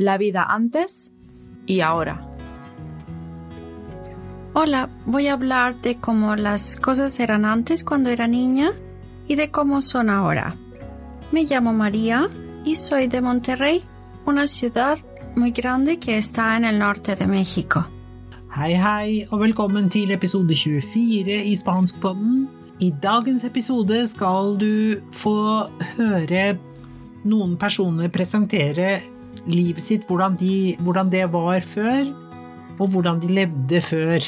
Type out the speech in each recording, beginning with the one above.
La vida antes y ahora. Hola, voy a hablar de cómo las cosas eran antes cuando era niña y de cómo son ahora. Me llamo María y soy de Monterrey, una ciudad muy grande que está en el norte de México. Hei, hei, og velkommen til episode 24 i Spanskpodden. I dagens episode skal du få høre noen personer presentere livet sitt, hvordan, de, hvordan det var før, og hvordan de levde før.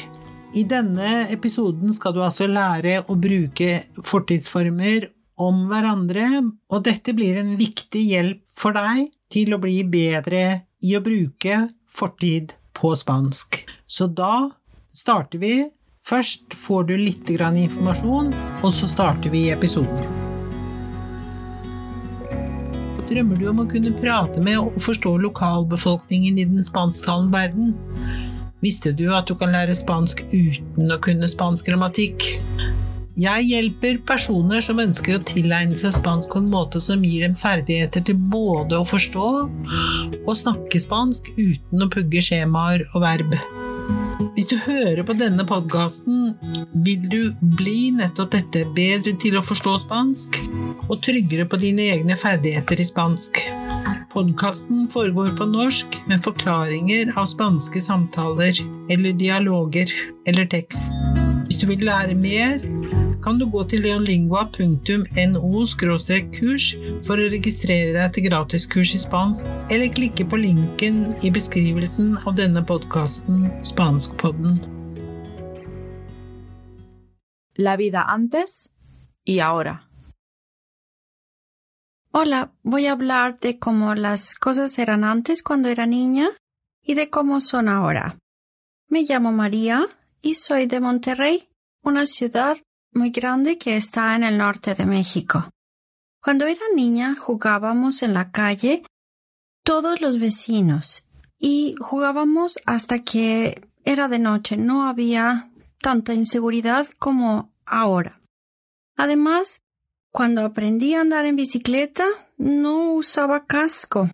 I denne episoden skal du altså lære å bruke fortidsformer om hverandre, og dette blir en viktig hjelp for deg til å bli bedre i å bruke fortid på spansk. Så da starter vi. Først får du litt informasjon, og så starter vi episoden. Drømmer du om å kunne prate med og forstå lokalbefolkningen i den spansktalende verden? Visste du at du kan lære spansk uten å kunne spansk grammatikk? Jeg hjelper personer som ønsker å tilegne seg spansk på en måte som gir dem ferdigheter til både å forstå og snakke spansk uten å pugge skjemaer og verb. Hvis du hører på denne podkasten, vil du bli nettopp dette bedre til å forstå spansk og tryggere på dine egne ferdigheter i spansk. Podkasten foregår på norsk med forklaringer av spanske samtaler eller dialoger eller tekst. Hvis du vil lære mer, kan du gå til leonlingua.no kurs for å registrere deg til gratiskurs i spansk, eller klikke på linken i beskrivelsen av denne podkasten Spanskpodden. La vida antes y ahora. Hola, voy a hablar de cómo las cosas eran antes cuando era niña y de cómo son ahora. Me llamo María y soy de Monterrey, una ciudad muy grande que está en el norte de México. Cuando era niña jugábamos en la calle todos los vecinos y jugábamos hasta que era de noche. No había tanta inseguridad como ahora. Además, cuando aprendí a andar en bicicleta, no usaba casco.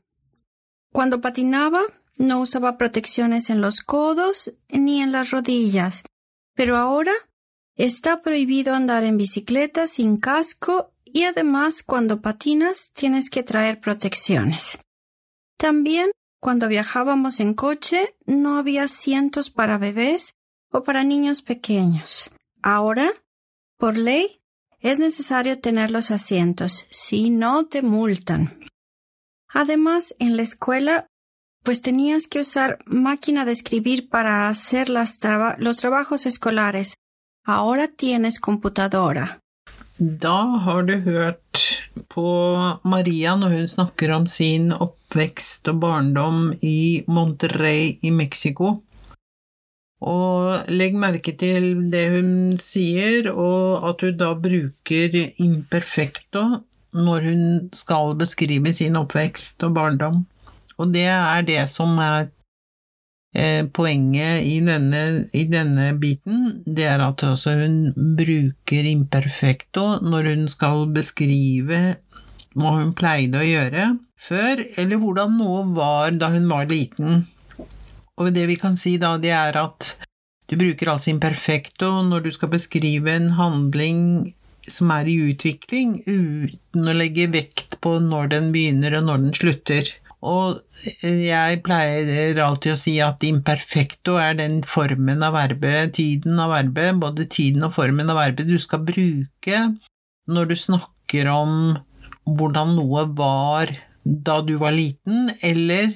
Cuando patinaba, no usaba protecciones en los codos ni en las rodillas. Pero ahora Está prohibido andar en bicicleta sin casco y además cuando patinas tienes que traer protecciones. También cuando viajábamos en coche no había asientos para bebés o para niños pequeños. Ahora, por ley, es necesario tener los asientos, si no te multan. Además, en la escuela, pues tenías que usar máquina de escribir para hacer los trabajos escolares, Ahora tienes computadora. Da har du hørt på Maria når hun snakker om sin oppvekst og barndom i Monterrey i Mexico. Og legg merke til det hun sier, og at hun da bruker imperfecto når hun skal beskrive sin oppvekst og barndom. Og det er det som er poenget i denne, i denne, biten, det er at hun bruker imperfekto når hun skal beskrive hva hun pleide å gjøre før, eller hvordan noe var da hun var liten. Og det vi kan si da, det er at du bruker altså imperfekto når du skal beskrive en handling som er i utvikling, uten å legge vekt på når den begynner og når den slutter. Og jeg pleier alltid å si at imperfecto er den formen av verbet, tiden av verbet, både tiden og formen av verbet du skal bruke når du snakker om hvordan noe var da du var liten, eller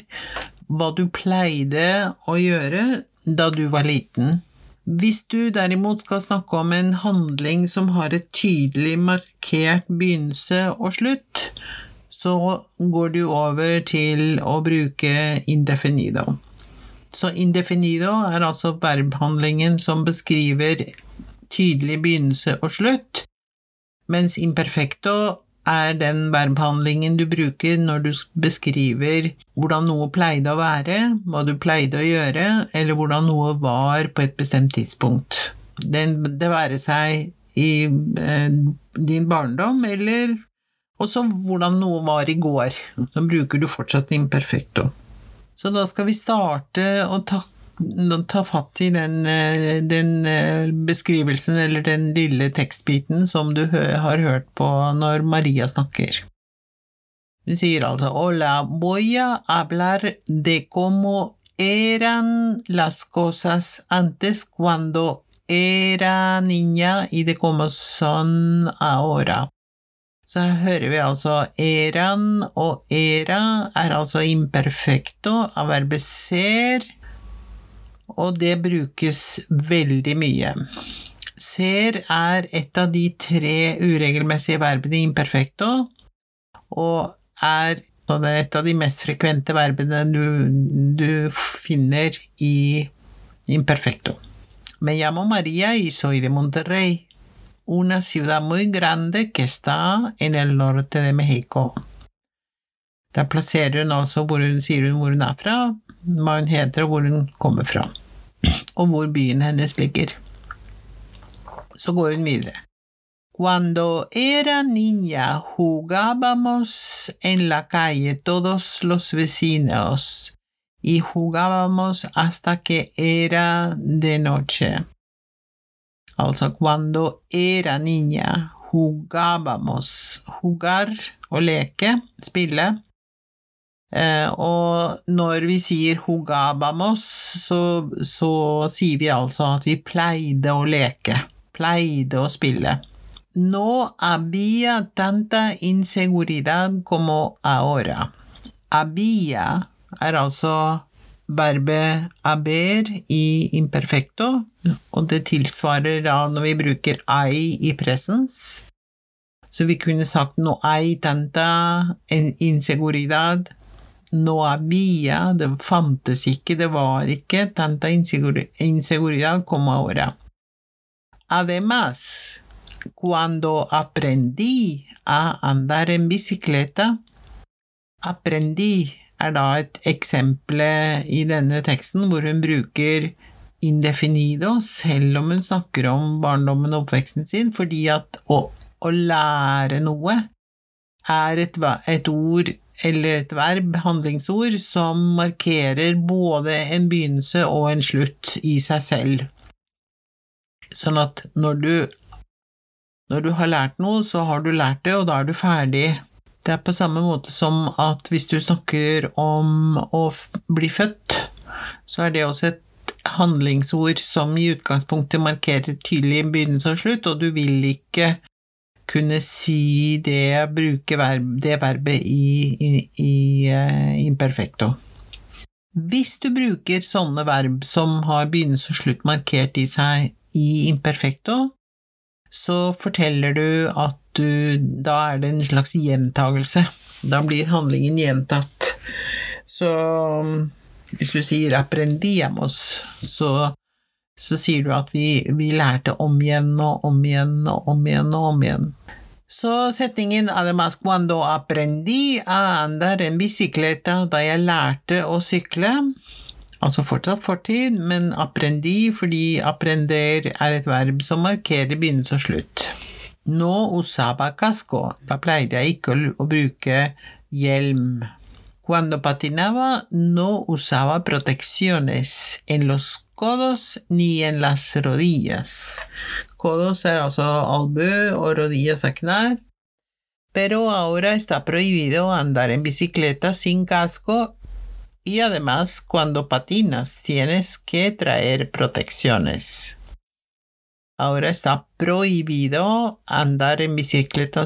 hva du pleide å gjøre da du var liten. Hvis du derimot skal snakke om en handling som har et tydelig markert begynnelse og slutt, så går du over til å bruke indefinido. Så indefinido er altså verbhandlingen som beskriver tydelig begynnelse og slutt, mens imperfecto er den verbhandlingen du bruker når du beskriver hvordan noe pleide å være, hva du pleide å gjøre, eller hvordan noe var på et bestemt tidspunkt. Den, det være seg i eh, din barndom eller og så hvordan noe var i går. Så bruker du fortsatt imperfekto. Så da skal vi starte å ta, ta fatt i den, eh, den, eh, beskrivelsen eller den lille tekstbiten som du har hørt på når Maria snakker. Du sier altså Hola, voy a hablar de como eran las cosas antes cuando era niña y de como son ahora. Så hører vi altså eran og era er altså imperfecto av verbet ser, og det brukes veldig mye. Ser er et av de tre uregelmessige verbene i imperfecto, og er et av de mest frekvente verbene du, du finner i imperfecto. Me llamo María y soy de Monterrey. Una ciudad muy grande que está en el norte de Mexico. Der plasserer hun altså hvor hun sier hun hvor hun er fra, hva hun heter og hvor hun kommer fra, og hvor byen hennes ligger. Så går hun. Cuando era niña jugábamos en la calle todos los vecinos y jugábamos hasta que era de noche. Altså cuando era niña jugábamos. Jugar å leke, spille. Eh, og når vi sier jugábamos, så, så sier vi altså at vi pleide å leke. Pleide å spille. No había tanta inseguridad como ahora. Había er altså verbet haber i imperfecto, og det tilsvarer da når vi bruker ei i presens. Så vi kunne sagt no ei» tanta inseguridad, no había, det fantes ikke, det var ikke tanta inseguridad como ahora. Además, cuando aprendí a andar en bicicleta, Aprendi er da et eksempel i denne teksten hvor hun bruker indefinido, selv om hun snakker om barndommen og oppveksten sin, fordi at å, å lære noe er et, et, ord eller et verb, handlingsord, som markerer både en begynnelse og en slutt i seg selv. Sånn at når du, når du har lært noe, så har du lært det, og da er du ferdig. Det er på samme måte som at hvis du snakker om å bli født, så er det også et handlingsord som i utgangspunktet markerer tydelig begynnelse og slutt, og du vil ikke kunne si det, bruke verb, det verbet i, i, i uh, imperfecto. Hvis du bruker sånne verb som har begynnelse og slutt markert i seg i imperfecto, så forteller du at du Da er det en slags gjentagelse. Da blir handlingen gjentatt. Så hvis du sier 'aprendíamos', så, så sier du at vi, vi, lærte om igjen og om igjen og om igjen og om igjen. Så setningen 'además cuando aprendí a andar en bicicleta' da jeg lærte å sykle Altså fortsatt fortid, men aprendi fordi aprender er et verb som markerer begynnelse og slutt. Nå usaba casco. Da pleide jeg ikke å bruke hjelm. Cuando patinaba no usaba protecciones en los codos ni en las rodillas. Codos er altså albue og rodillas knær. Pero ahora está prohibido andar en bicicleta sin casco y además cuando patinas tienes que traer protecciones. Ahora está prohibido andar en bicicleta o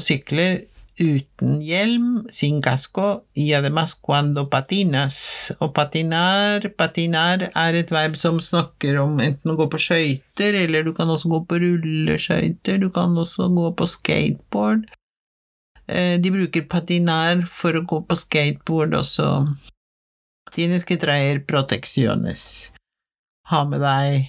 uten hjelm, sin casco, y además cuando patinas. Og patinar, patinar er et verb som snakker om enten å gå på skøyter, eller du kan også gå på rulleskøyter, du kan også gå på skateboard. Eh, de bruker patinar for å gå på skateboard også. Tienes que traer protecciones. Ha med deg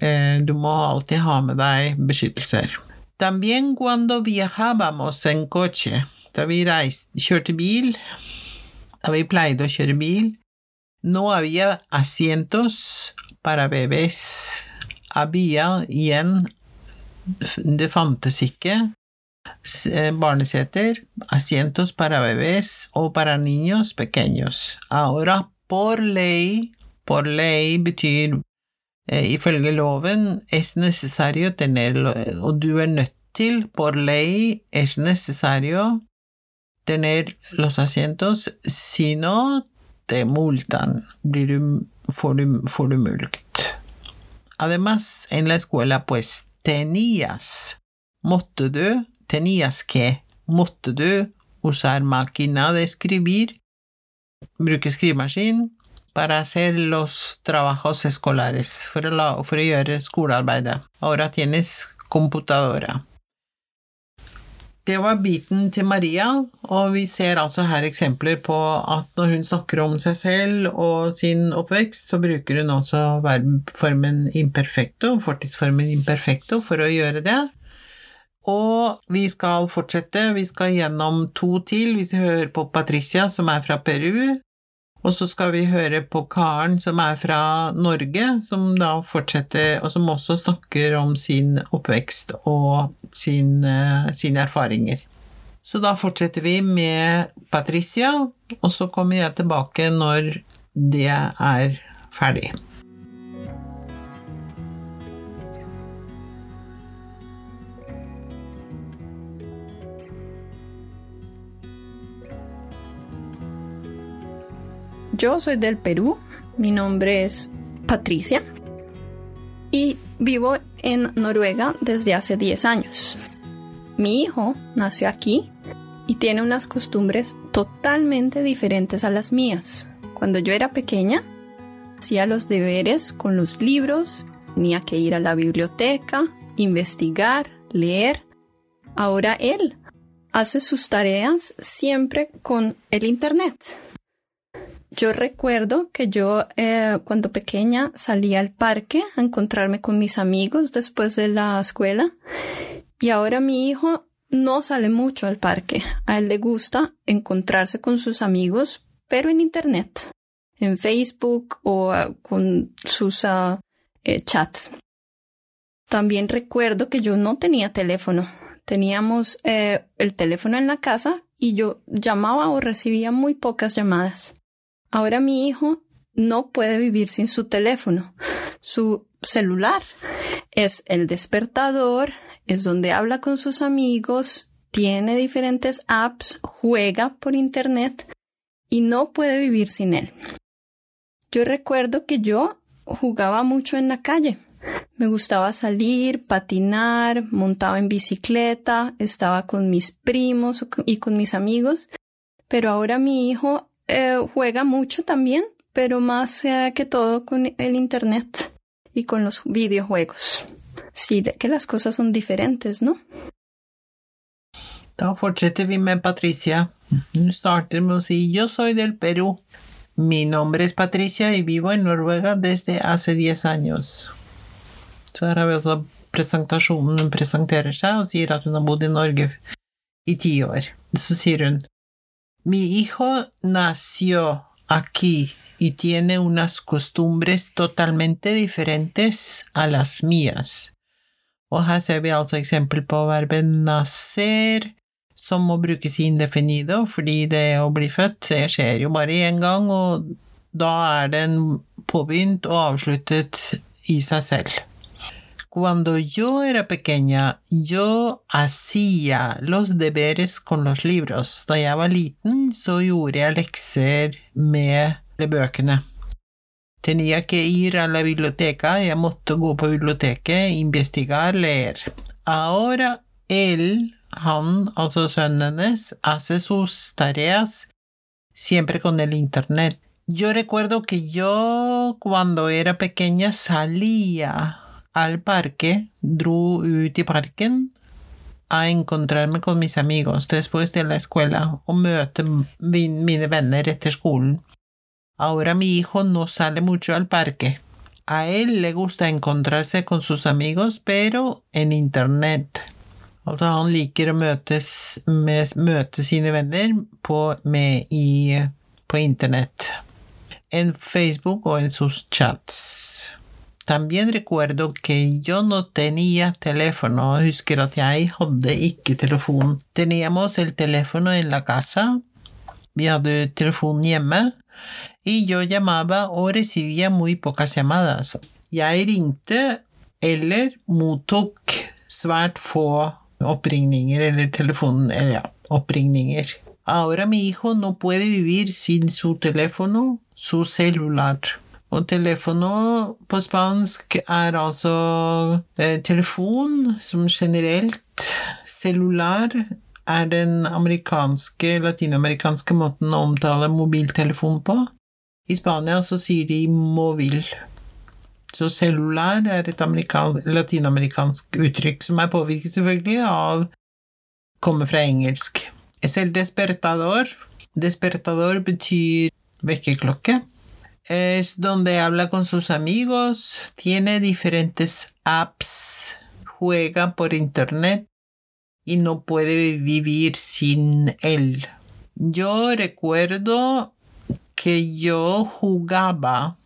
eh, Du må alltid ha med deg beskyttelser. También cuando viajábamos en coche, vi kjørte bil, bil, no había asientos para bebés. Había igjen Det fantes Eh, barneseter, asientos para bebés o para niños pequeños. Ahora por ley Por ley betyr ifølge loven es necesario tenerlo, og du er nødt til Por ley es necesario tener los asientos, si no te multan, du, får, du, får du mulkt. Además, en la escuela, pues tenías, måtte du, tenías que, måtte du usar máquina de escribir, bruke skrivemaskin, para hacer los trabajos escolares, for å, la, for å gjøre skolearbeidet. Ahora tienes computadora. Det var biten til Maria, og vi ser altså her eksempler på at når hun snakker om seg selv og sin oppvekst, så bruker hun altså verbformen imperfecto, fortidsformen imperfecto, for å gjøre det. Og vi skal fortsette, vi skal gjennom to til, hvis vi hører på Patricia, som er fra Peru, og så skal vi høre på Karen, som er fra Norge, som da fortsetter, og som også snakker om sin oppvekst og sin, uh, sine erfaringer. Så da fortsetter vi med Patricia, og så kommer jeg tilbake når det er ferdig. Yo soy del Perú, mi nombre es Patricia y vivo en Noruega desde hace 10 años. Mi hijo nació aquí y tiene unas costumbres totalmente diferentes a las mías. Cuando yo era pequeña, hacía los deberes con los libros, tenía que ir a la biblioteca, investigar, leer. Ahora él hace sus tareas siempre con el Internet. Yo recuerdo que yo eh, cuando pequeña salía al parque a encontrarme con mis amigos después de la escuela y ahora mi hijo no sale mucho al parque. A él le gusta encontrarse con sus amigos, pero en Internet, en Facebook o uh, con sus uh, eh, chats. También recuerdo que yo no tenía teléfono. Teníamos eh, el teléfono en la casa y yo llamaba o recibía muy pocas llamadas. Ahora mi hijo no puede vivir sin su teléfono. Su celular es el despertador, es donde habla con sus amigos, tiene diferentes apps, juega por internet y no puede vivir sin él. Yo recuerdo que yo jugaba mucho en la calle. Me gustaba salir, patinar, montaba en bicicleta, estaba con mis primos y con mis amigos, pero ahora mi hijo eh, juega mucho también, pero más eh, que todo con el Internet y con los videojuegos. Sí, que las cosas son diferentes, ¿no? Da fortsetter vi med Patricia. Hun starter med Yo soy del Perú. Mi nombre es Patricia y vivo en Noruega desde hace 10 años. Så her har vi også presentasjonen. Hun presenterer seg og sier at har bodd i Norge i ti år. Så sier hun Mi hijo nació aquí y tiene unas costumbres totalmente diferentes a las mías. Og her ser vi altså eksempel på verbet nacer, som må brukes indefinido, fordi det å bli født, det skjer jo bare én gang, og da er den påbegynt og avsluttet i seg selv. Cuando yo era pequeña, yo hacía los deberes con los libros. Da jeg var liten, så gjorde. Tenía que ir a la biblioteca, jeg måtte gå på biblioteket, investigar, leer. Ahora él, han, altså sønnen hennes, hace sus tareas siempre con el internet. Yo recuerdo que yo cuando era pequeña salía al parque, i parken a encontrarme con mis amigos después de la escuela og møte min, mine venner etter skolen. Ahora mi hijo no sale mucho al parque. A él le gusta encontrarse con sus amigos, pero en internet. Altså, han liker å møtes, møte sine venner på, med i, på internett. En Facebook og en sus chats. También recuerdo que yo no tenía teléfono. Husker at jeg hadde ikke telefon. Teníamos el teléfono en la casa, vi hadde telefonen hjemme, y yo llamaba o recibía muy pocas llamadas. Jeg ringte eller mottok svært få oppringninger eller telefon... Eller ja, oppringninger. Ahora mi hijo no puede vivir sin su teléfono, su celular. Og telefono på spansk er altså eh, telefon som generelt. Cellular er den amerikanske, latinamerikanske måten å omtale mobiltelefon på. I Spania så sier de mobil. Så cellular er et latinamerikansk uttrykk som er påvirket selvfølgelig av kommer fra engelsk. Selv despertador Despertador betyr vekkerklokke. Es donde habla con sus amigos, tiene diferentes apps, juega por internet y no puede vivir sin él. Yo recuerdo que yo jugaba,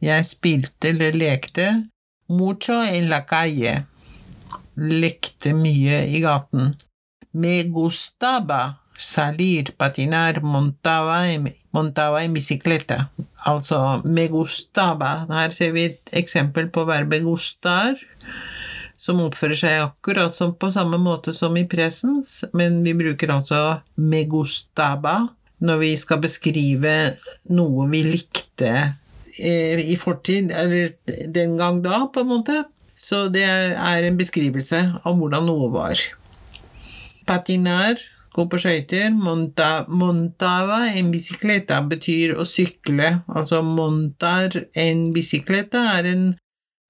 jeg spilte eller lekte, mucho en la calle. Lekte mye i gaten. Me gustaba salir, patinar, montaba en, montaba en bicicleta. Altså me gustaba. Her ser vi et eksempel på verbet gustar, som oppfører seg akkurat som på samme måte som i presens, men vi bruker altså me gustaba når vi skal beskrive noe vi likte eh, i fortid, eller den gang da, på en måte. Så det er en beskrivelse av hvordan noe var. Patinar, gå på skøyter. Monta, montava en bicicleta betyr å sykle. Altså montar en bicicleta er en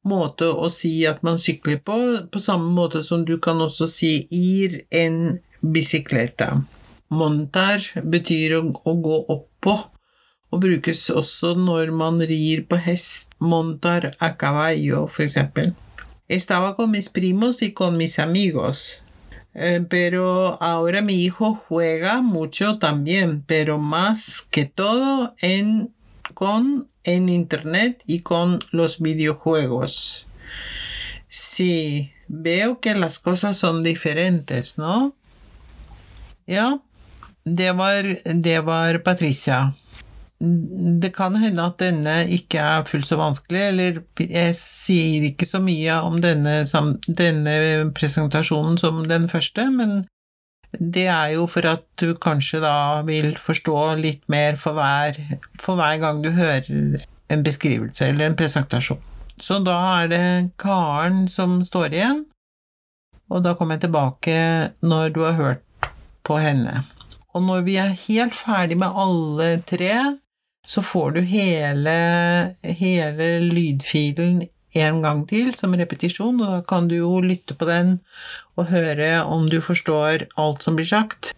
måte å si at man sykler på, på samme måte som du kan også si ir en bicicleta. Montar betyr å, å gå oppå, og brukes også når man rir på hest. Montar a caballo, for eksempel. Estaba con mis primos y con mis amigos. Eh, pero ahora mi hijo juega mucho también, pero más que todo en, con, en Internet y con los videojuegos. Sí, veo que las cosas son diferentes, ¿no? Ja, det var, det var Patricia. Det kan hende at denne ikke er fullt så vanskelig, eller jeg sier ikke så mye om denne, denne, presentasjonen som den første, men det er jo for at du kanskje da vil forstå litt mer for hver, for hver gang du hører en beskrivelse eller en presentasjon. Så da er det Karen som står igjen, og da kommer jeg tilbake når du har hørt på henne. Og når vi er helt ferdig med alle tre, så får du hele, hele lydfilen en gang til som repetisjon, og da kan du jo lytte på den og høre om du forstår alt som blir sagt.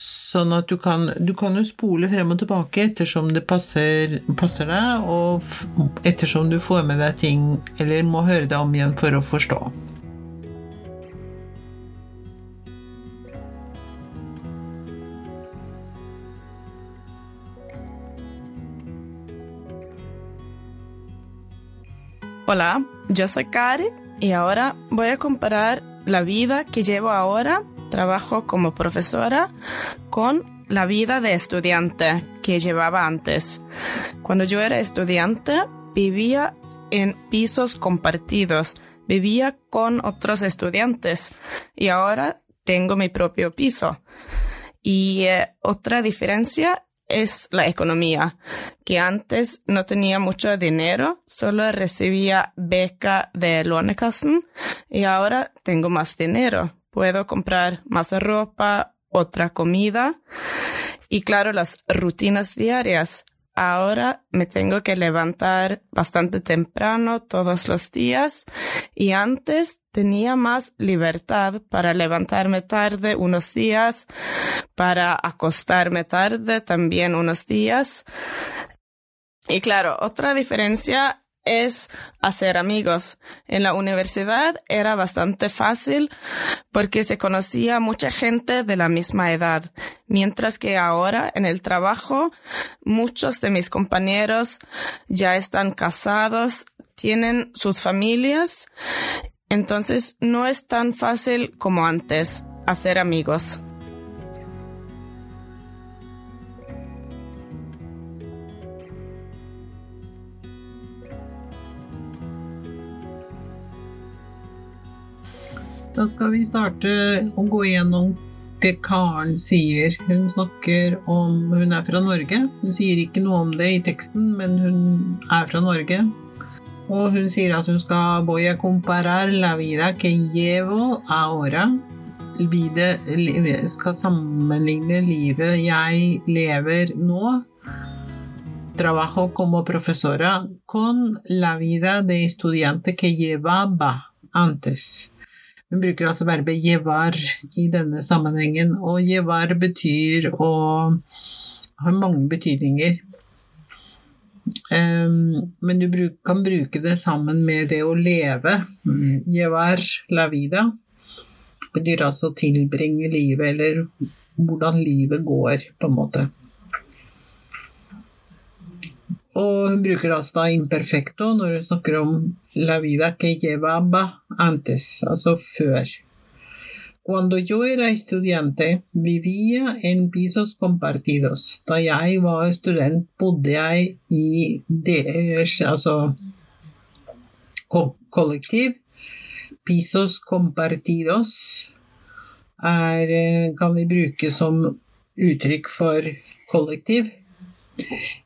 Sånn at du kan, du kan jo spole frem og tilbake ettersom det passer, passer deg, og ettersom du får med deg ting eller må høre deg om igjen for å forstå. Hola, yo soy Kari y ahora voy a comparar la vida que llevo ahora, trabajo como profesora, con la vida de estudiante que llevaba antes. Cuando yo era estudiante, vivía en pisos compartidos, vivía con otros estudiantes y ahora tengo mi propio piso. Y eh, otra diferencia es la economía, que antes no tenía mucho dinero, solo recibía beca de Lånekassen y ahora tengo más dinero. Puedo comprar más ropa, otra comida y claro, las rutinas diarias. Ahora me tengo que levantar bastante temprano todos los días y antes tenía más libertad para levantarme tarde unos días, para acostarme tarde también unos días. Y claro, otra diferencia es hacer amigos. En la universidad era bastante fácil porque se conocía mucha gente de la misma edad, mientras que ahora en el trabajo muchos de mis compañeros ya están casados, tienen sus familias, entonces no es tan fácil como antes hacer amigos. Da skal vi starte å gå gjennom det Karen sier. Hun snakker om Hun er fra Norge. Hun sier ikke noe om det i teksten, men hun er fra Norge. Og hun sier at hun skal voy a comparar la vida que llevo ahora. Vida, skal sammenligne livet jeg lever nå. Trabajo como profesora con la vida de estudiante que llevaba antes. Hun bruker altså verbet jevar i denne sammenhengen, og jevar betyr å ha mange betydninger. Um, men du bruk, kan bruke det sammen med det å leve. Jevar la vida betyr altså tilbringe livet, eller hvordan livet går, på en måte. Og hun bruker altså da imperfecto når hun snakker om la vida que llevaba antes, altså før. Cuando yo era estudiante, vivía en pisos compartidos. Da jeg var student, bodde jeg i deres, altså kollektiv. Pisos compartidos er, kan vi bruke som uttrykk for kollektiv.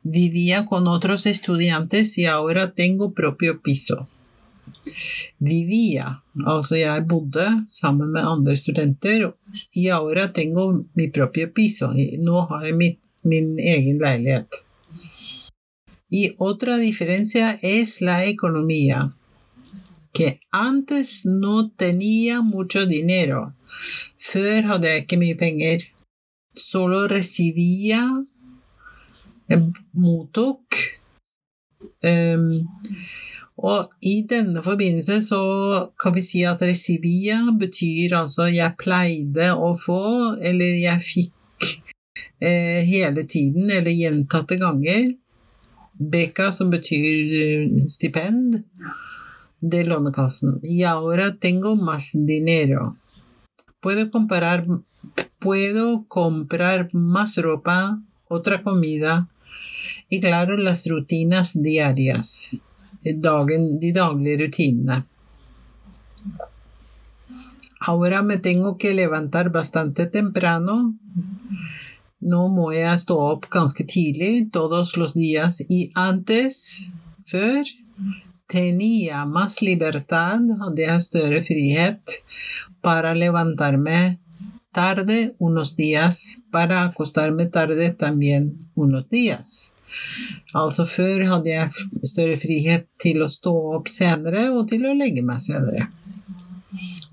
Vivía con otros estudiantes y ahora tengo propio piso. Vivía, altså jeg bodde sammen med andre studenter. Y ahora tengo mi propio piso. Nå har jeg mitt, min egen. Y otra diferencia es la economía, que antes no tenía mucho dinero. Før hadde jeg ikke mye penger. Solo recibía jeg mottok. Um, og i denne forbindelse så kan vi si at resivia betyr altså jeg pleide å få, eller jeg fikk eh, hele tiden, eller gjentatte ganger. Beka, som betyr eh, stipend. Det Lånekassen. Y ahora tengo más dinero. Puedo comprar, Puedo comprar más ropa, otra comida, claro, las rutinas diarias. Dagen, de daglige rutinene. Ahora me tengo que levantar bastante temprano. Nå må jeg stå opp ganske tidlig, todos los días. Y antes, tenía más libertad, hadde jeg frihet, para levantarme tarde unos días, para acostarme tarde también unos días. Altså før hadde jeg større frihet til å stå opp senere og til å legge meg senere.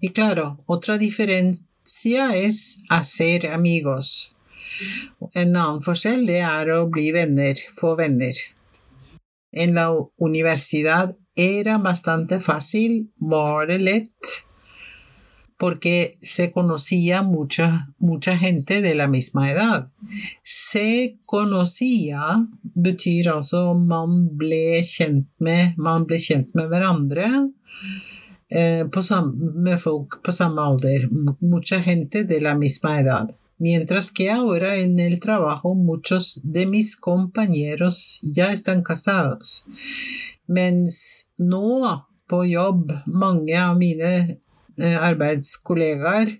Y claro, otra diferencia es hacer amigos. En annen forskjell det er å bli venner, få venner. En la universidad era bastante fácil, var det lett porque se conocía mucha, mucha gente de la misma edad. Se conocía betyr altså man ble kjent med, man ble kjent med hverandre eh, på samme, med folk på samme alder. Mucha gente de la misma edad. Mientras que ahora en el trabajo muchos de mis compañeros ya están casados. Mens nå på jobb mange av mine arbeidskollegaer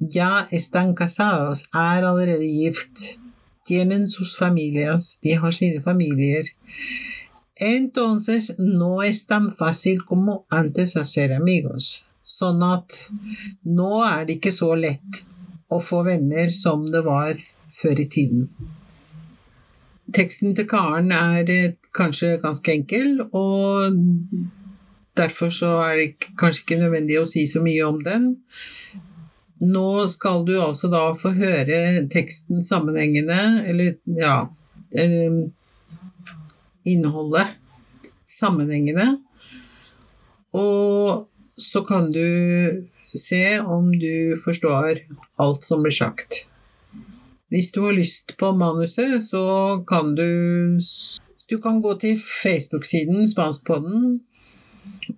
ya están casados, er allerede gift, tienen sus familias, de har sine familier. Entonces no es tan fácil como antes hacer amigos. Sånn at nå er det ikke så lett å få venner som det var før i tiden. Teksten til Karen er eh, kanskje ganske enkel, og Derfor så er det kanskje ikke nødvendig å si så mye om den. Nå skal du altså da få høre teksten sammenhengende, eller ja eh, Innholdet sammenhengende. Og så kan du se om du forstår alt som blir sagt. Hvis du har lyst på manuset, så kan du Du kan gå til Facebook-siden Spanskpodden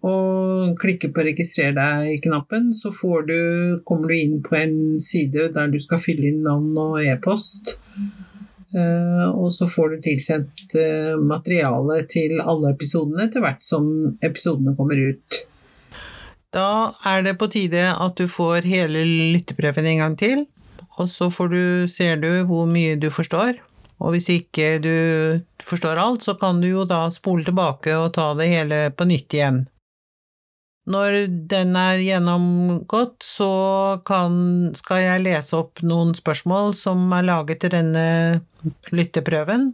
og klikker på 'registrer deg'-knappen, så du, kommer du inn på en side der du skal fylle inn navn og e-post. Uh, og så får du tilsendt uh, materiale til alle episodene etter hvert som episodene kommer ut. Da er det på tide at du får hele lytteprøven en gang til, og så du, ser du hvor mye du forstår. Og hvis ikke du forstår alt, så kan du jo da spole tilbake og ta det hele på nytt igjen. Når den er gjennomgått, så kan, skal jeg lese opp noen spørsmål som er laget til denne lytteprøven,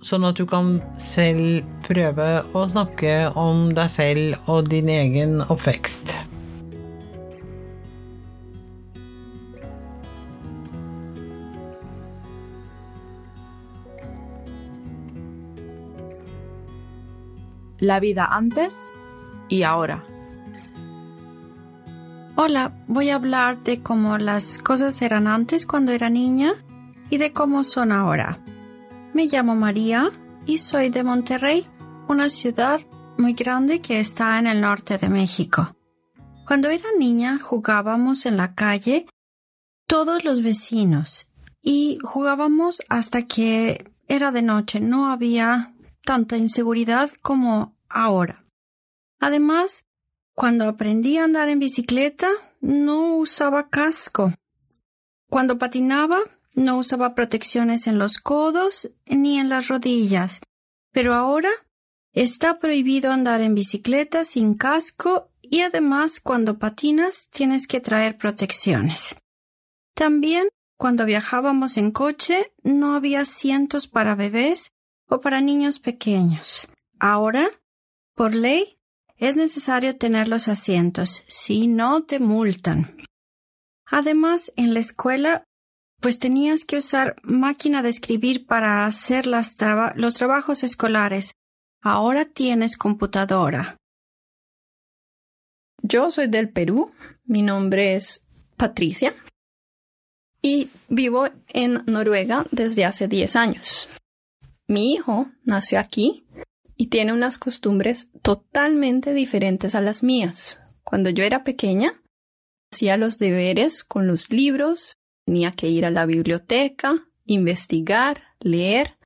sånn at du kan selv prøve å snakke om deg selv og din egen oppvekst. La vida antes y ahora. Hola, voy a hablar de cómo las cosas eran antes cuando era niña y de cómo son ahora. Me llamo María y soy de Monterrey, una ciudad muy grande que está en el norte de México. Cuando era niña jugábamos en la calle todos los vecinos y jugábamos hasta que era de noche. No había tanta inseguridad como ahora. Además, cuando aprendí a andar en bicicleta, no usaba casco. Cuando patinaba, no usaba protecciones en los codos ni en las rodillas. Pero ahora está prohibido andar en bicicleta sin casco y además cuando patinas tienes que traer protecciones. También cuando viajábamos en coche no había asientos para bebés o para niños pequeños. Ahora, por ley, es necesario tener los asientos, si no te multan. Además, en la escuela, pues tenías que usar máquina de escribir para hacer las los trabajos escolares. Ahora tienes computadora. Yo soy del Perú. Mi nombre es Patricia. Y vivo en Noruega desde hace 10 años. Mi hijo nació aquí y tiene unas costumbres totalmente diferentes a las mías. Cuando yo era pequeña, hacía los deberes con los libros, tenía que ir a la biblioteca, investigar, leer.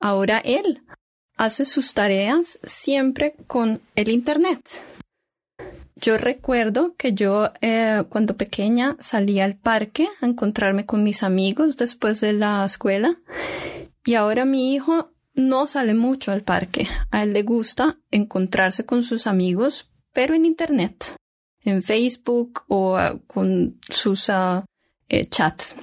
Ahora él hace sus tareas siempre con el Internet. Yo recuerdo que yo eh, cuando pequeña salía al parque a encontrarme con mis amigos después de la escuela y ahora mi hijo no sale mucho al parque. A él le gusta encontrarse con sus amigos, pero en Internet, en Facebook o uh, con sus uh, eh, chats.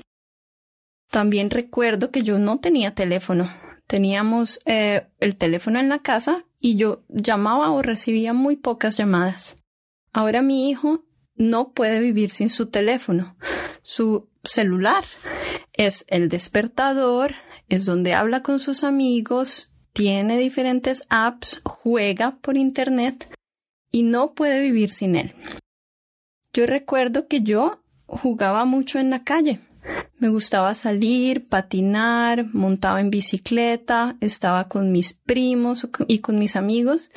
También recuerdo que yo no tenía teléfono. Teníamos eh, el teléfono en la casa y yo llamaba o recibía muy pocas llamadas. Ahora mi hijo no puede vivir sin su teléfono. Su celular es el despertador, es donde habla con sus amigos, tiene diferentes apps, juega por internet y no puede vivir sin él. Yo recuerdo que yo jugaba mucho en la calle. Me gustaba salir, patinar, montaba en bicicleta, estaba con mis primos y con mis amigos,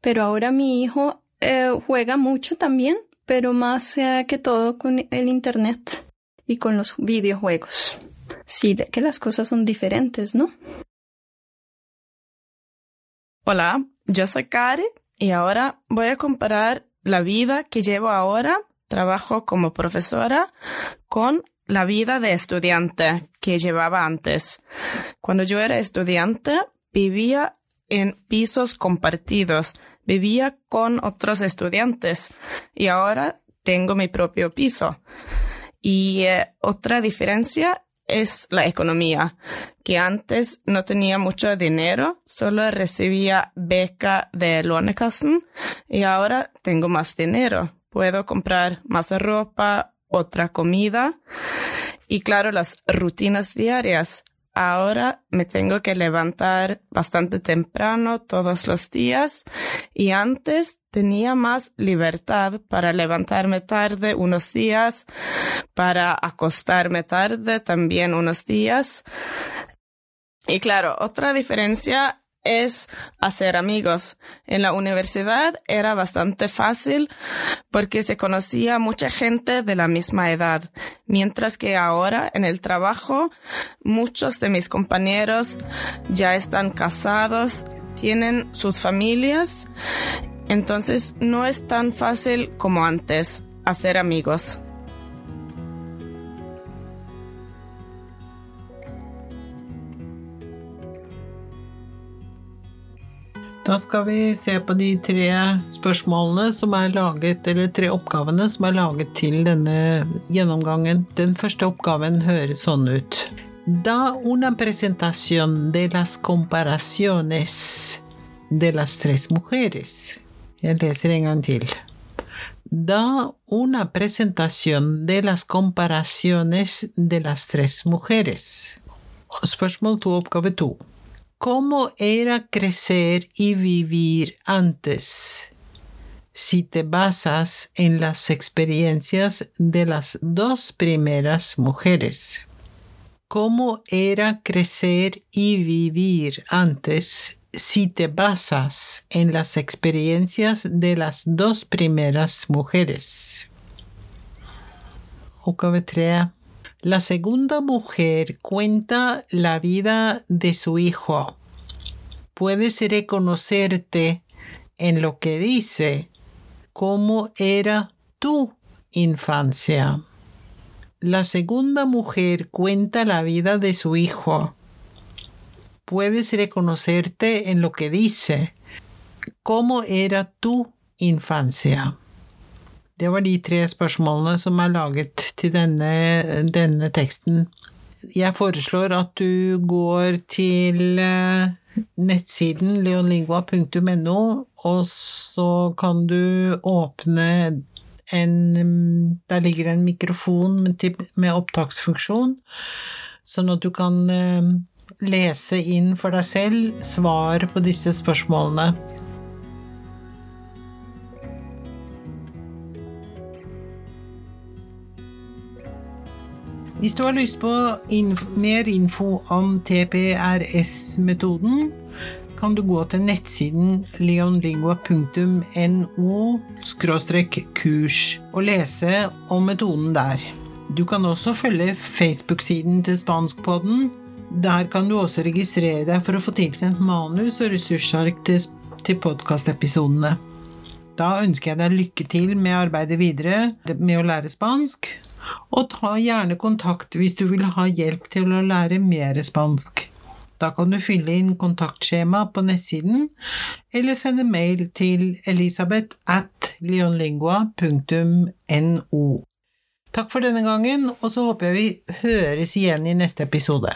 pero ahora mi hijo eh, juega mucho también, pero más eh, que todo con el Internet y con los videojuegos. Sí, que las cosas son diferentes, ¿no? Hola, yo soy Kari y ahora voy a comparar la vida que llevo ahora, trabajo como profesora, con la vida de estudiante que llevaba antes. Cuando yo era estudiante, vivía en pisos compartidos, vivía con otros estudiantes y ahora tengo mi propio piso. Y eh, otra diferencia es la economía, que antes no tenía mucho dinero, solo recibía beca de Lånekassen y ahora tengo más dinero. Puedo comprar más ropa, otra comida y claro, las rutinas diarias. Ahora me tengo que levantar bastante temprano todos los días y antes tenía más libertad para levantarme tarde unos días, para acostarme tarde también unos días. Y claro, otra diferencia es hacer amigos. En la universidad era bastante fácil porque se conocía mucha gente de la misma edad, mientras que ahora en el trabajo muchos de mis compañeros ya están casados, tienen sus familias Entonces no es tan fácil como antes hacer amigos. Da skal vi se på de tre spørsmålene som er laget, eller tre oppgavene som er laget til denne gjennomgangen. Den første oppgaven høres sånn ut. Da una presentación de las comparaciones de las tres mujeres. Jeg leser en gang til. Da una presentación de las comparaciones de las tres mujeres. Spørsmål to, oppgave to. ¿Cómo era crecer y vivir antes? Si te basas en las experiencias de las dos primeras mujeres. ¿Cómo era crecer y vivir antes si te basas en las experiencias de las dos primeras mujeres? La segunda mujer cuenta la vida de su hijo. Puedes reconocerte en lo que dice cómo era tu infancia. La segunda mujer cuenta la vida de su hijo. Puedes reconocerte en lo que dice cómo era tu infancia. Det var de tre spørsmålene som er laget til denne, denne teksten. Jeg foreslår at du går til nettsiden leonlingua.no, og så kan du åpne en Der ligger en mikrofon med opptaksfunksjon, sånn at du kan lese inn for deg selv svar på disse spørsmålene. Hvis du har lyst på inf mer info om TPRS-metoden, kan du gå til nettsiden leonlingua.no kurs og lese om metoden der. Du kan også følge Facebook-siden til Spanskpodden. Der kan du også registrere deg for å få tilsendt manus og ressursark til, til podkastepisodene. Da ønsker jeg deg lykke til med arbeidet videre med å lære spansk, og ta gjerne kontakt hvis du vil ha hjelp til å lære mer spansk. Da kan du fylle inn kontaktskjema på nettsiden, eller sende mail til elisabeth at leonlingua.no. Takk for denne gangen, og så håper jeg vi høres igjen i neste episode.